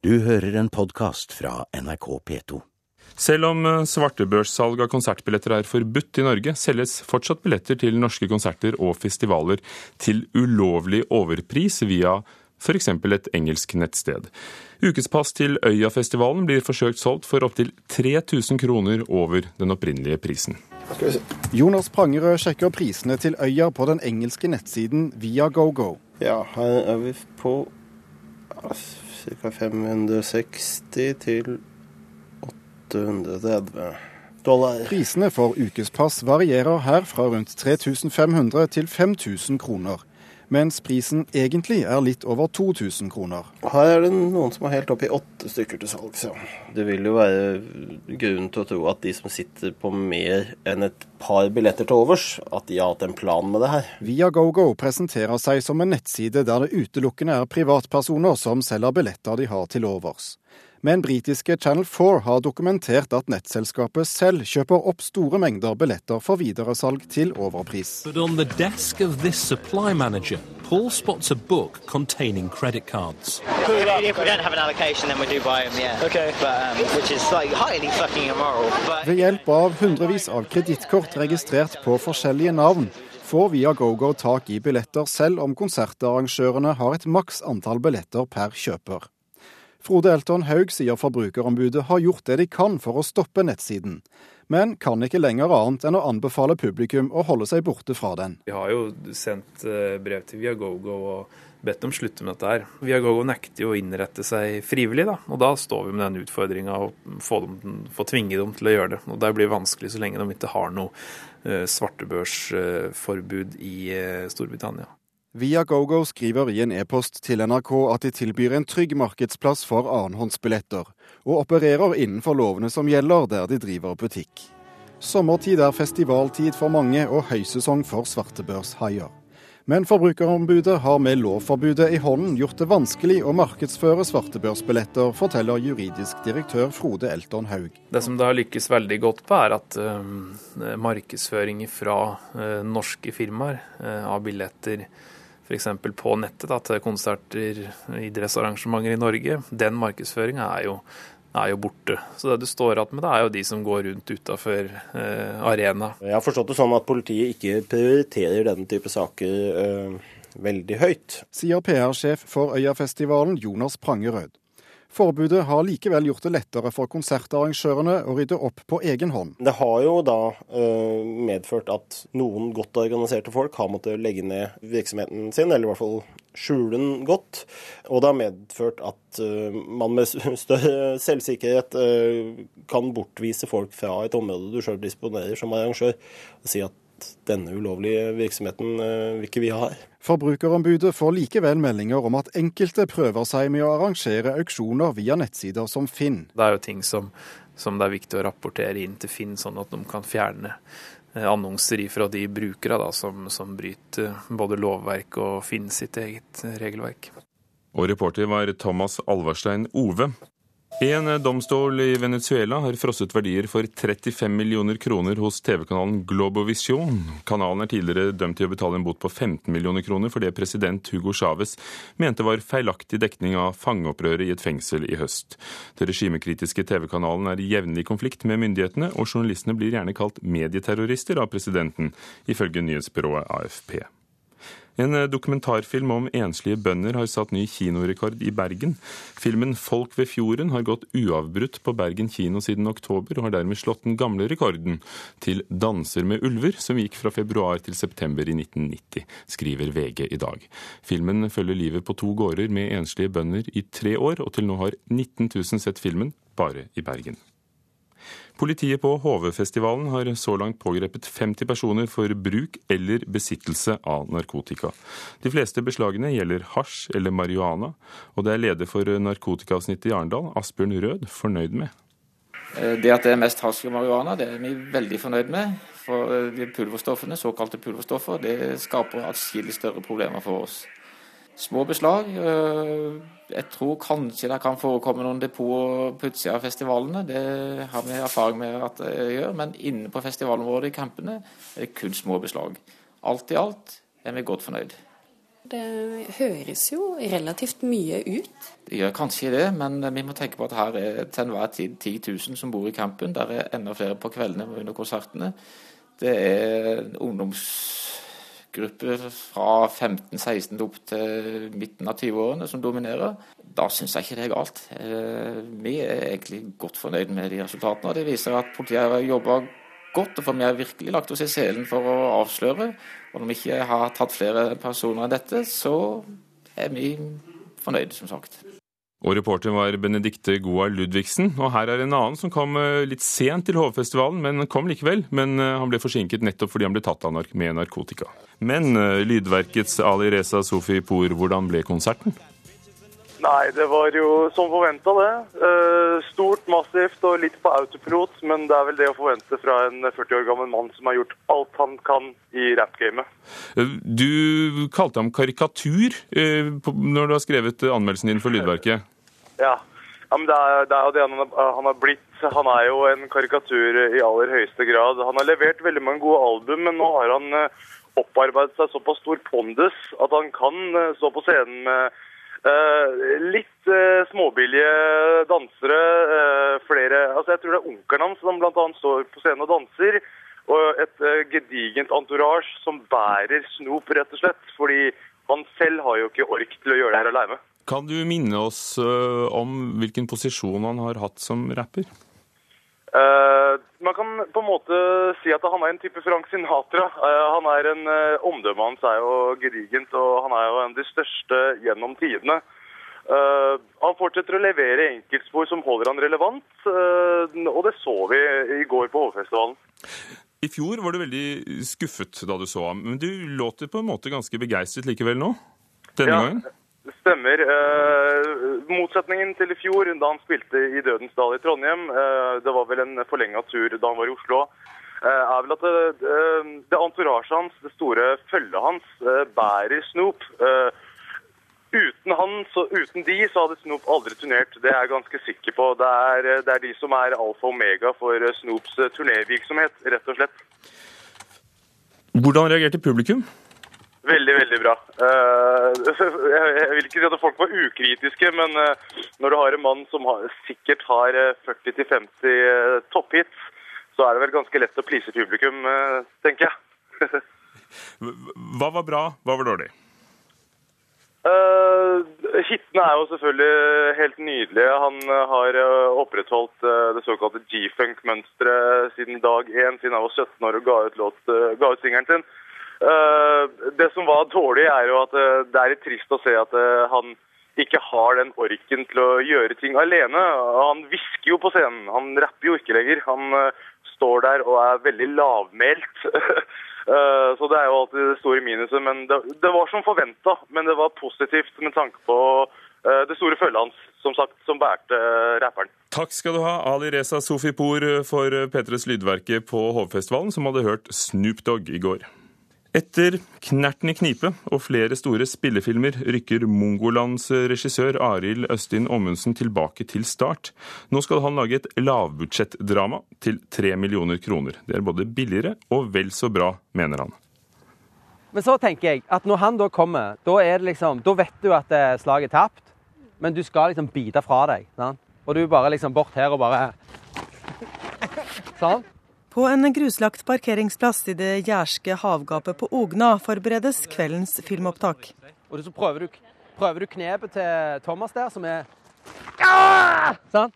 Du hører en podkast fra NRK P2. Selv om eh, svartebørssalg av konsertbilletter er forbudt i Norge, selges fortsatt billetter til norske konserter og festivaler til ulovlig overpris via f.eks. et engelsk nettsted. Ukespass til Øyafestivalen blir forsøkt solgt for opptil 3000 kroner over den opprinnelige prisen. Jonas Prangerød sjekker prisene til Øya på den engelske nettsiden via GoGo. Ja, her er vi på ca. 560 til 830 dollar. Prisene for ukespass varierer her fra rundt 3500 til 5000 kroner. Mens prisen egentlig er litt over 2000 kroner. Her er det noen som er helt oppe i åtte stykker til salgs. Ja. Det vil jo være grunn til å tro at de som sitter på mer enn et par billetter til overs, at de har hatt en plan med det her. Viagogo presenterer seg som en nettside der det utelukkende er privatpersoner som selger billetter de har til overs. Men britiske Channel 4 har dokumentert at nettselskapet selv kjøper opp store mengder billetter for videresalg til overpris. But on the desk of this supply manager, Paul spots a book containing credit cards. If we don't have an allocation, then we do buy them, yeah. Okay. But, um, which is like highly fucking immoral. Ved hjelp av hundrevis av kredittkort registrert på forskjellige navn, får Viagogo tak i billetter selv om konsertarrangørene har et maks antall billetter per kjøper. Frode Elton Haug sier Forbrukerombudet har gjort det de kan for å stoppe nettsiden, men kan ikke lenger annet enn å anbefale publikum å holde seg borte fra den. Vi har jo sendt eh, brev til Viagogo og bedt dem slutte med dette her. Viagogo nekter jo å innrette seg frivillig, da. Og da står vi med den utfordringa å få, dem, få tvinge dem til å gjøre det. Og det blir vanskelig så lenge de ikke har noe eh, svartebørsforbud i eh, Storbritannia. Viagogo skriver i en e-post til NRK at de tilbyr en trygg markedsplass for annenhåndsbilletter, og opererer innenfor lovene som gjelder der de driver butikk. Sommertid er festivaltid for mange og høysesong for svartebørshaier. Men Forbrukerombudet har med lovforbudet i hånden gjort det vanskelig å markedsføre svartebørsbilletter, forteller juridisk direktør Frode Elton Haug. Det som det har lykkes veldig godt på, er at uh, markedsføring fra uh, norske firmaer uh, av billetter f.eks. på nettet da, til konserter, idrettsarrangementer i Norge, den markedsføringa er, er, jo borte. Så det du står igjen med, det er jo de som går rundt utafor eh, arena. Jeg har forstått det sånn at politiet ikke prioriterer denne type saker eh, veldig høyt. Sier PR-sjef for Øyafestivalen Jonas Prangerød. Forbudet har likevel gjort det lettere for konsertarrangørene å rydde opp på egen hånd. Det har jo da øh, medført at noen godt organiserte folk har måttet legge ned virksomheten sin, eller i hvert fall skjule den godt. Og det har medført at øh, man med større selvsikkerhet øh, kan bortvise folk fra et område du sjøl disponerer som arrangør, og si at denne ulovlige virksomheten vil ikke vi ha her. Forbrukerombudet får likevel meldinger om at enkelte prøver seg med å arrangere auksjoner via nettsider som Finn. Det er jo ting som, som det er viktig å rapportere inn til Finn, sånn at de kan fjerne annonser ifra de brukere da, som, som bryter både lovverk og Finn sitt eget regelverk. Og reporter var Thomas Alverstein Ove. En domstol i Venezuela har frosset verdier for 35 millioner kroner hos TV-kanalen Globovision. Kanalen er tidligere dømt til å betale en bot på 15 millioner kroner for det president Hugo Chávez mente var feilaktig dekning av fangeopprøret i et fengsel i høst. Den regimekritiske TV-kanalen er i jevnlig konflikt med myndighetene, og journalistene blir gjerne kalt medieterrorister av presidenten, ifølge nyhetsbyrået AFP. En dokumentarfilm om enslige bønder har satt ny kinorekord i Bergen. Filmen 'Folk ved fjorden' har gått uavbrutt på Bergen kino siden oktober, og har dermed slått den gamle rekorden til 'Danser med ulver', som gikk fra februar til september i 1990, skriver VG i dag. Filmen følger livet på to gårder med enslige bønder i tre år, og til nå har 19 000 sett filmen bare i Bergen. Politiet på HV-festivalen har så langt pågrepet 50 personer for bruk eller besittelse av narkotika. De fleste beslagene gjelder hasj eller marihuana, og det er leder for narkotikaavsnittet i Arendal, Asbjørn Rød, fornøyd med. Det at det er mest hasj og marihuana, det er vi veldig fornøyd med. For de pulverstoffene, såkalte pulverstoffer, det skaper atskillig større problemer for oss. Små beslag. Jeg tror kanskje det kan forekomme noen depoter på utsida av festivalene. Det har vi erfaring med at det gjør. Men inne på festivalområdet i campene er det kun små beslag. Alt i alt er vi godt fornøyd. Det høres jo relativt mye ut. Det gjør kanskje det, men vi må tenke på at her er til enhver tid 10 000 som bor i campen. Der er enda flere på kveldene under konsertene. Det er ungdomsgrupper fra 15-16 opp til midten av 20-årene som dominerer. Da syns jeg ikke det er galt. Eh, vi er egentlig godt fornøyd med de resultatene. og Det viser at politiet har jobba godt, og for vi har virkelig lagt oss i selen for å avsløre. Og når vi ikke har tatt flere personer enn dette, så er vi fornøyd, som sagt. Og reporter var Benedikte Goa Ludvigsen. Og her er en annen som kom eh, litt sent til Hovefestivalen, men kom likevel. Men eh, han ble forsinket nettopp fordi han ble tatt av med narkotika. Men eh, Lydverkets Ali Reza Sofi Por, hvordan ble konserten? Nei, det var jo som forventa, det. Stort, massivt og litt på autopilot. Men det er vel det å forvente fra en 40 år gammel mann som har gjort alt han kan i rappgamet. Du kalte ham karikatur når du har skrevet anmeldelsen din for Lydverket. Ja, ja men det er, det er, jo det han, han har blitt. Han er jo en karikatur i aller høyeste grad. Han har levert veldig mange gode album, men nå har han opparbeidet seg såpass stor pondus at han kan stå på scenen med litt uh, småbillige dansere. Uh, flere altså Jeg tror det er onkelen hans som bl.a. står på scenen og danser. Og et gedigent entourage som bærer snop, rett og slett. Fordi han selv har jo ikke ork til å gjøre det her aleine. Kan du minne oss om hvilken posisjon han har hatt som rapper? Uh, man kan på en måte si at han er en type Frank Sinatra. Uh, han er en uh, Omdømmet hans er jo gedigent, og han er jo en av de største gjennom tidene. han fortsetter å levere enkeltspor som holder han relevant, og det så vi i går på Hovefestivalen. I fjor var du veldig skuffet da du så ham, men du låter på en måte ganske begeistret likevel nå? Denne ja. gangen? Det stemmer. Eh, motsetningen til i fjor, da han spilte i Dødens dal i Trondheim, eh, det var vel en forlenga tur da han var i Oslo, eh, er vel at det, det antorasjet hans, det store følget hans, eh, bærer Snoop. Eh, uten han, så, uten de, så hadde Snoop aldri turnert. Det er jeg ganske sikker på. Det er, det er de som er alfa og omega for Snoops turnévirksomhet, rett og slett. Hvordan reagerte publikum? Veldig, veldig bra. Jeg vil ikke si at folk var ukritiske, men når du har en mann som sikkert har 40-50 topphits, så er det vel ganske lett å please publikum, tenker jeg. Hva var bra, hva var dårlig? Uh, hitene er jo selvfølgelig helt nydelige. Han har opprettholdt det såkalte G-funk-mønsteret siden dag én, siden han var 17 år og ga ut, låt, ga ut singelen sin. Uh, det som var dårlig, er jo at uh, det er litt trist å se at uh, han ikke har den orken til å gjøre ting alene. Han hvisker jo på scenen, han rapper jo ikke lenger. Han står der og er veldig lavmælt. så det er jo alltid det store minuset. Men det, var som forventa, men det var positivt med tanke på det store følget hans, som sagt, som bærte rapperen. Takk skal du ha, Ali Reza Sofipour for P3s Lydverket på Hovfestivalen, som hadde hørt Snoop Dogg i går. Etter 'Knerten i knipe' og flere store spillefilmer rykker Mongolands regissør Arild Østin Ommundsen tilbake til start. Nå skal han lage et lavbudsjettdrama til tre millioner kroner. Det er både billigere og vel så bra, mener han. Men så tenker jeg at når han da kommer, da, liksom, da vet du at slaget er tapt. Men du skal liksom bite fra deg. Sant? Og du bare liksom bort her og bare Sånn. På en gruslagt parkeringsplass i det jærske havgapet på Ogna forberedes kveldens filmopptak. Og så prøver du, prøver du knepet til Thomas der, som er ah! Sånn.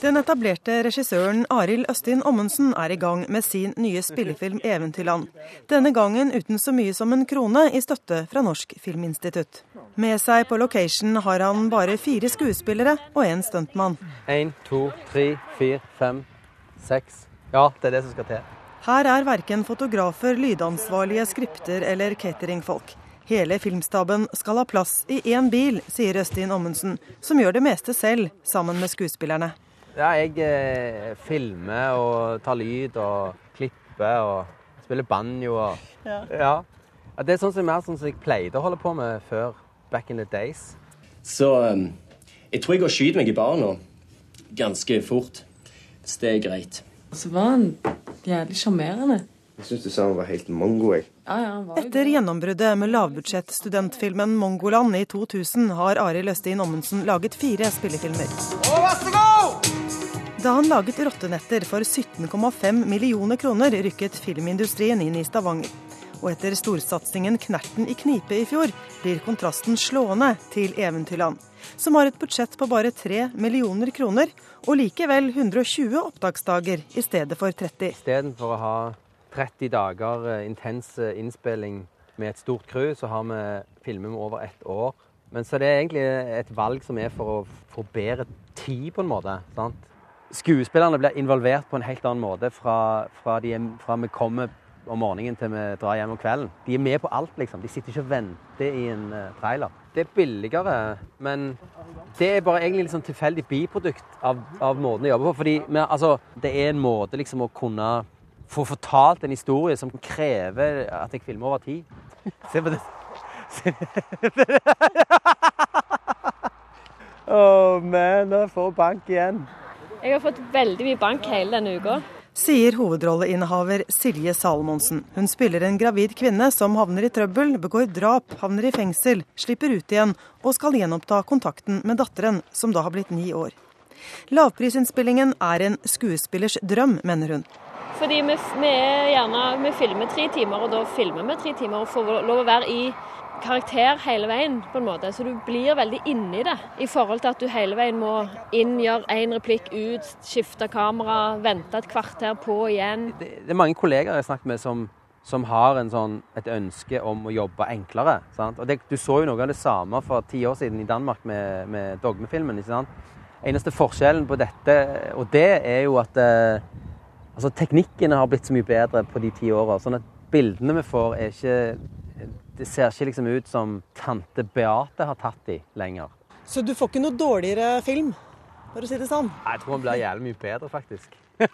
Den etablerte regissøren Arild Østin Ommundsen er i gang med sin nye spillefilm 'Eventyrland'. Denne gangen uten så mye som en krone i støtte fra Norsk Filminstitutt. Med seg på location har han bare fire skuespillere og en stuntmann. Én, to, tre, fire, fem, seks Ja, det er det som skal til. Her er verken fotografer, lydansvarlige, skripter eller cateringfolk. Hele filmstaben skal ha plass i én bil, sier Østin Ommundsen, som gjør det meste selv, sammen med skuespillerne. Ja, jeg eh, filmer og tar lyd og klipper og spiller banjo og Ja. ja. Det er sånn som mer sånn som jeg pleide å holde på med før, back in the days. Så um, jeg tror jeg går og skyter meg i baren nå. Ganske fort. Hvis det er greit. Så var han jævlig sjarmerende. Jeg syns du sa han var helt mongo, jeg. Etter gjennombruddet med lavbudsjettstudentfilmen 'Mongoland' i 2000 har Arild Østin Ommensen laget fire spillefilmer. Da han laget 'Rottenetter' for 17,5 millioner kroner, rykket filmindustrien inn i Stavanger. Og etter storsatsingen 'Knerten i knipe' i fjor, blir kontrasten slående til Eventyrland, som har et budsjett på bare 3 millioner kroner, og likevel 120 opptaksdager i stedet for 30. Istedenfor å ha 30 dager eh, intens eh, innspilling med et stort crew, så har vi filmer med over ett år. Men så det er egentlig et valg som er for å få bedre tid, på en måte. sant? Skuespillerne blir involvert på en helt annen måte fra, fra, de, fra vi kommer om morgenen til vi drar hjem om kvelden. De er med på alt, liksom. De sitter ikke og venter i en uh, trailer. Det er billigere, men det er bare egentlig liksom tilfeldig biprodukt av, av måten å jobbe på. Fordi altså, det er en måte liksom å kunne få fortalt en historie som krever at jeg filmer over tid. Se på det. Å, oh, man, nå får bank igjen. Jeg har fått veldig mye bank hele denne uka. Sier hovedrolleinnehaver Silje Salomonsen. Hun spiller en gravid kvinne som havner i trøbbel, begår drap, havner i fengsel, slipper ut igjen og skal gjenoppta kontakten med datteren, som da har blitt ni år. Lavprisinnspillingen er en skuespillers drøm, mener hun. Fordi vi, vi, gjerne, vi filmer tre timer, og da filmer vi tre timer og får lov å være i karakter hele veien, på en måte. Så du blir veldig inni det, i forhold til at du hele veien må inn, gjøre én replikk ut, skifte kamera, vente et kvarter på igjen. Det, det er mange kolleger jeg har snakket med som, som har sånn, et ønske om å jobbe enklere. Sant? Og det, Du så jo noe av det samme for ti år siden i Danmark med, med dogmefilmen. ikke sant? Eneste forskjellen på dette og det er jo at eh, Altså, Teknikkene har blitt så mye bedre på de ti åra. Sånn at bildene vi får, er ikke Det ser ikke liksom ut som tante Beate har tatt de lenger. Så du får ikke noe dårligere film, for å si det sånn? Jeg tror den blir jævlig mye bedre, faktisk.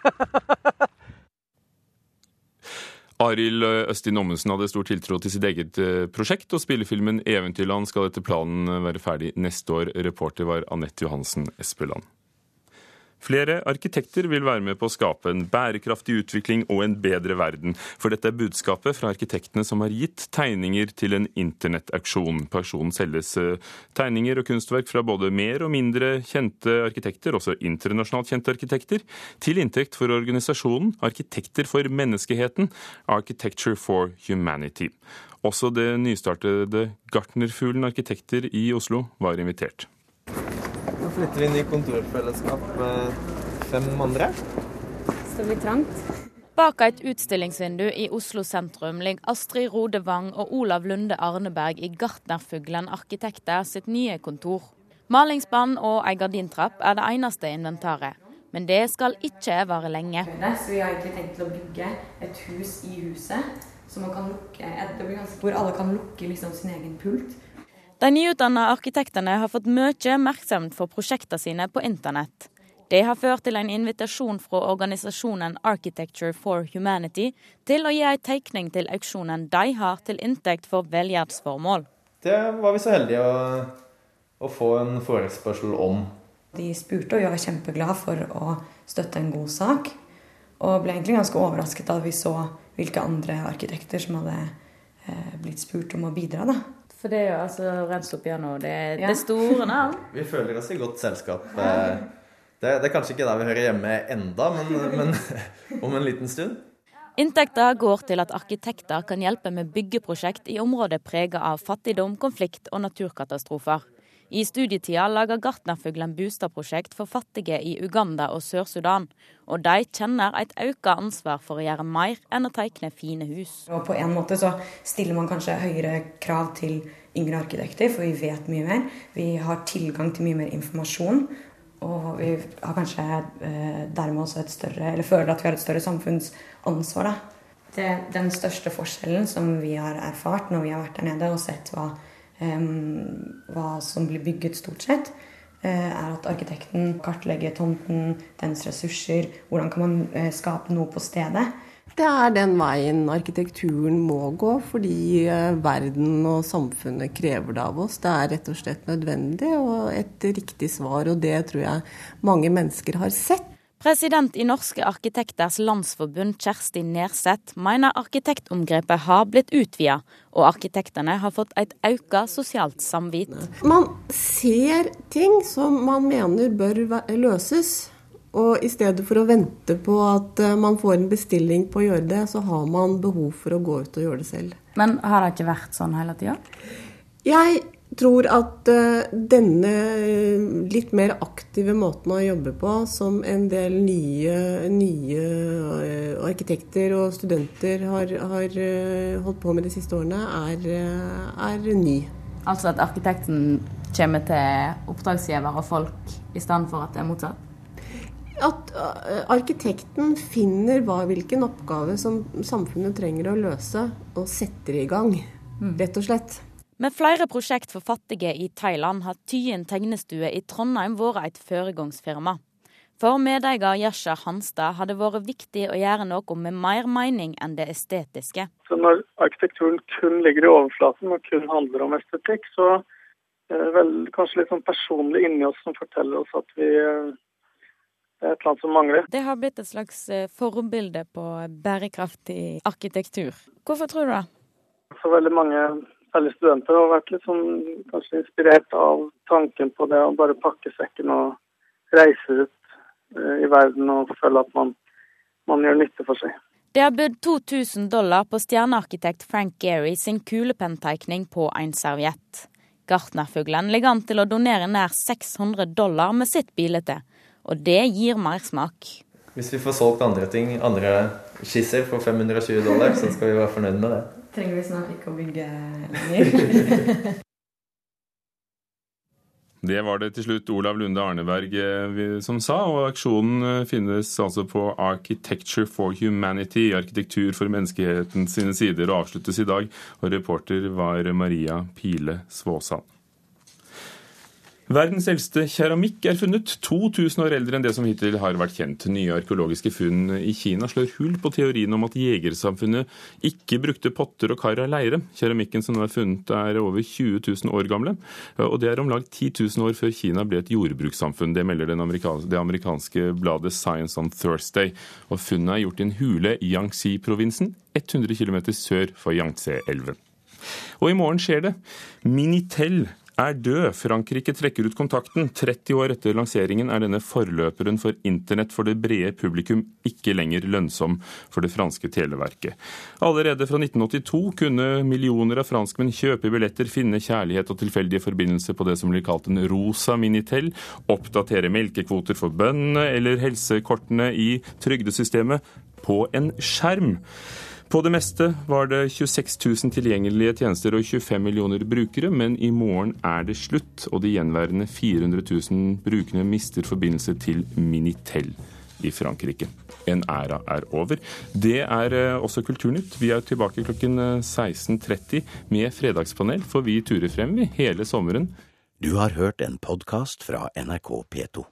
Arild Østin Ommensen hadde stor tiltro til sitt eget eh, prosjekt, og spillefilmen 'Eventyrland' skal etter planen være ferdig neste år. Reporter var Anette Johansen Espeland. Flere arkitekter vil være med på å skape en bærekraftig utvikling og en bedre verden. For dette er budskapet fra arkitektene som har gitt tegninger til en internettauksjon. På auksjonen selges eh, tegninger og kunstverk fra både mer og mindre kjente arkitekter, også internasjonalt kjente arkitekter, til inntekt for organisasjonen Arkitekter for menneskeheten, Architecture for Humanity. Også det nystartede Gartnerfuglen arkitekter i Oslo var invitert flytter vi inn i kontorfellesskap med fem andre. Så det blir trangt. Bak et utstillingsvindu i Oslo sentrum ligger Astrid Rode Wang og Olav Lunde Arneberg i Gartnerfuglen Arkitekter sitt nye kontor. Malingsspann og ei gardintrapp er det eneste inventaret. Men det skal ikke vare lenge. Så vi har egentlig tenkt å bygge et hus i huset, lukke, hvor alle kan lukke liksom sin egen pult. De nyutdanna arkitektene har fått mye oppmerksomhet for prosjektene sine på internett. Det har ført til en invitasjon fra organisasjonen Architecture for Humanity til å gi en tegning til auksjonen de har til inntekt for velgjerdsformål. Det var vi så heldige å, å få en forespørsel om. De spurte, og jeg var kjempeglade for å støtte en god sak. Og ble egentlig ganske overrasket da vi så hvilke andre arkitekter som hadde eh, blitt spurt om å bidra. da. For det er jo altså rense opp igjennom det, ja. det store navn. vi føler oss i godt selskap. Eh, det, det, er kanskje ikke der vi hører hjemme enda, men, men om en liten stund. Inntekter går til at arkitekter kan hjelpe med byggeprosjekt i områder prega av fattigdom, konflikt og naturkatastrofer. I studietida lager Gartnerfuglen bostadprosjekt for fattige i Uganda og Sør-Sudan. Og de kjenner et økt ansvar for å gjøre mer enn å tegne fine hus. Og på en måte så stiller man kanskje høyere krav til yngre arkitekter, for vi vet mye mer. Vi har tilgang til mye mer informasjon. Og vi har kanskje eh, dermed også et større, eller føler at vi har et større samfunnsansvar. Da. Det, den største forskjellen som vi har erfart når vi har vært der nede og sett hva hva som blir bygget, stort sett, eh, er at arkitekten kartlegger tomten, dens ressurser, hvordan kan man eh, skape noe på stedet. Det er den veien arkitekturen må gå, fordi eh, verden og samfunnet krever det av oss. Det er rett og slett nødvendig og et riktig svar, og det tror jeg mange mennesker har sett. President i Norske arkitekters landsforbund, Kjersti Nerseth, mener arkitektomgrepet har blitt utvida, og arkitektene har fått et økt sosialt samvit. Man ser ting som man mener bør løses. Og i stedet for å vente på at eh, man får en bestilling på å gjøre det, så har man behov for å gå ut og gjøre det selv. Men har det ikke vært sånn hele tida? Jeg tror at uh, denne eh, litt mer aktive måten å jobbe på, som en del nye, nye uh, arkitekter og studenter har, har holdt på med de siste årene, er, er, ny. Altså at arkitekten kommer til oppdragsgiver og folk i stedet for at det er motsatt? At arkitekten finner hva, hvilken oppgave som samfunnet trenger å løse, og setter i gang, mm. rett og slett. Med flere prosjekt for fattige i Thailand har Tyen tegnestue i Trondheim vært et foregangsfirma. For medeier Jasha Hanstad har det vært viktig å gjøre noe med mer mening enn det estetiske. Så når arkitekturen kun ligger i overflaten og kun handler om estetikk, så er det vel kanskje litt sånn personlig inni oss som forteller oss at vi eh, det er et eller annet som mangler. Det har blitt et slags eh, forbilde på bærekraftig arkitektur. Hvorfor tror du det? Så veldig mange særlig studenter, har vært litt sånn kanskje inspirert av tanken på det å bare pakke sekken og reise ut eh, i verden og føle at man, man gjør nytte for seg. Det har budt 2000 dollar på stjernearkitekt Frank Gehry sin kulepenntegning på en serviett. Gartnerfuglen ligger an til å donere nær 600 dollar med sitt bilde, og det gir mersmak. Hvis vi får solgt andre ting, andre skisser for 520 dollar, så skal vi være fornøyd med det trenger vi snart ikke å bygge lenger. Det var det til slutt Olav Lunde Arneberg eh, som sa, og aksjonen eh, finnes altså på Architecture for Humanity, arkitektur for menneskeheten sine sider, og avsluttes i dag. Og reporter var Maria Pile Svåsand. Verdens eldste keramikk er funnet 2000 år eldre enn det som hittil har vært kjent. Nye arkeologiske funn i Kina slår hull på teorien om at jegersamfunnet ikke brukte potter og kar av leire. Keramikken som nå er funnet er over 20 000 år gamle, og det er om lag 10 000 år før Kina ble et jordbrukssamfunn. Det melder amerikanske, det amerikanske bladet Science on Thursday. Og funnet er gjort i en hule i Yangtze-provinsen, 100 km sør for Yangtze-elven. Og i morgen skjer det. Minitel er død. Frankrike trekker ut kontakten. 30 år etter lanseringen er denne forløperen for internett for det brede publikum ikke lenger lønnsom for det franske televerket. Allerede fra 1982 kunne millioner av franskmenn kjøpe billetter, finne kjærlighet og tilfeldige forbindelser på det som blir kalt en rosa Minitel, oppdatere melkekvoter for bøndene eller helsekortene i trygdesystemet på en skjerm. På det meste var det 26 000 tilgjengelige tjenester og 25 millioner brukere, men i morgen er det slutt, og de gjenværende 400 000 brukerne mister forbindelse til Minitel i Frankrike. En æra er over. Det er eh, også Kulturnytt. Vi er tilbake klokken 16.30 eh, med fredagspanel, for vi turer frem vi hele sommeren. Du har hørt en podkast fra NRK P2.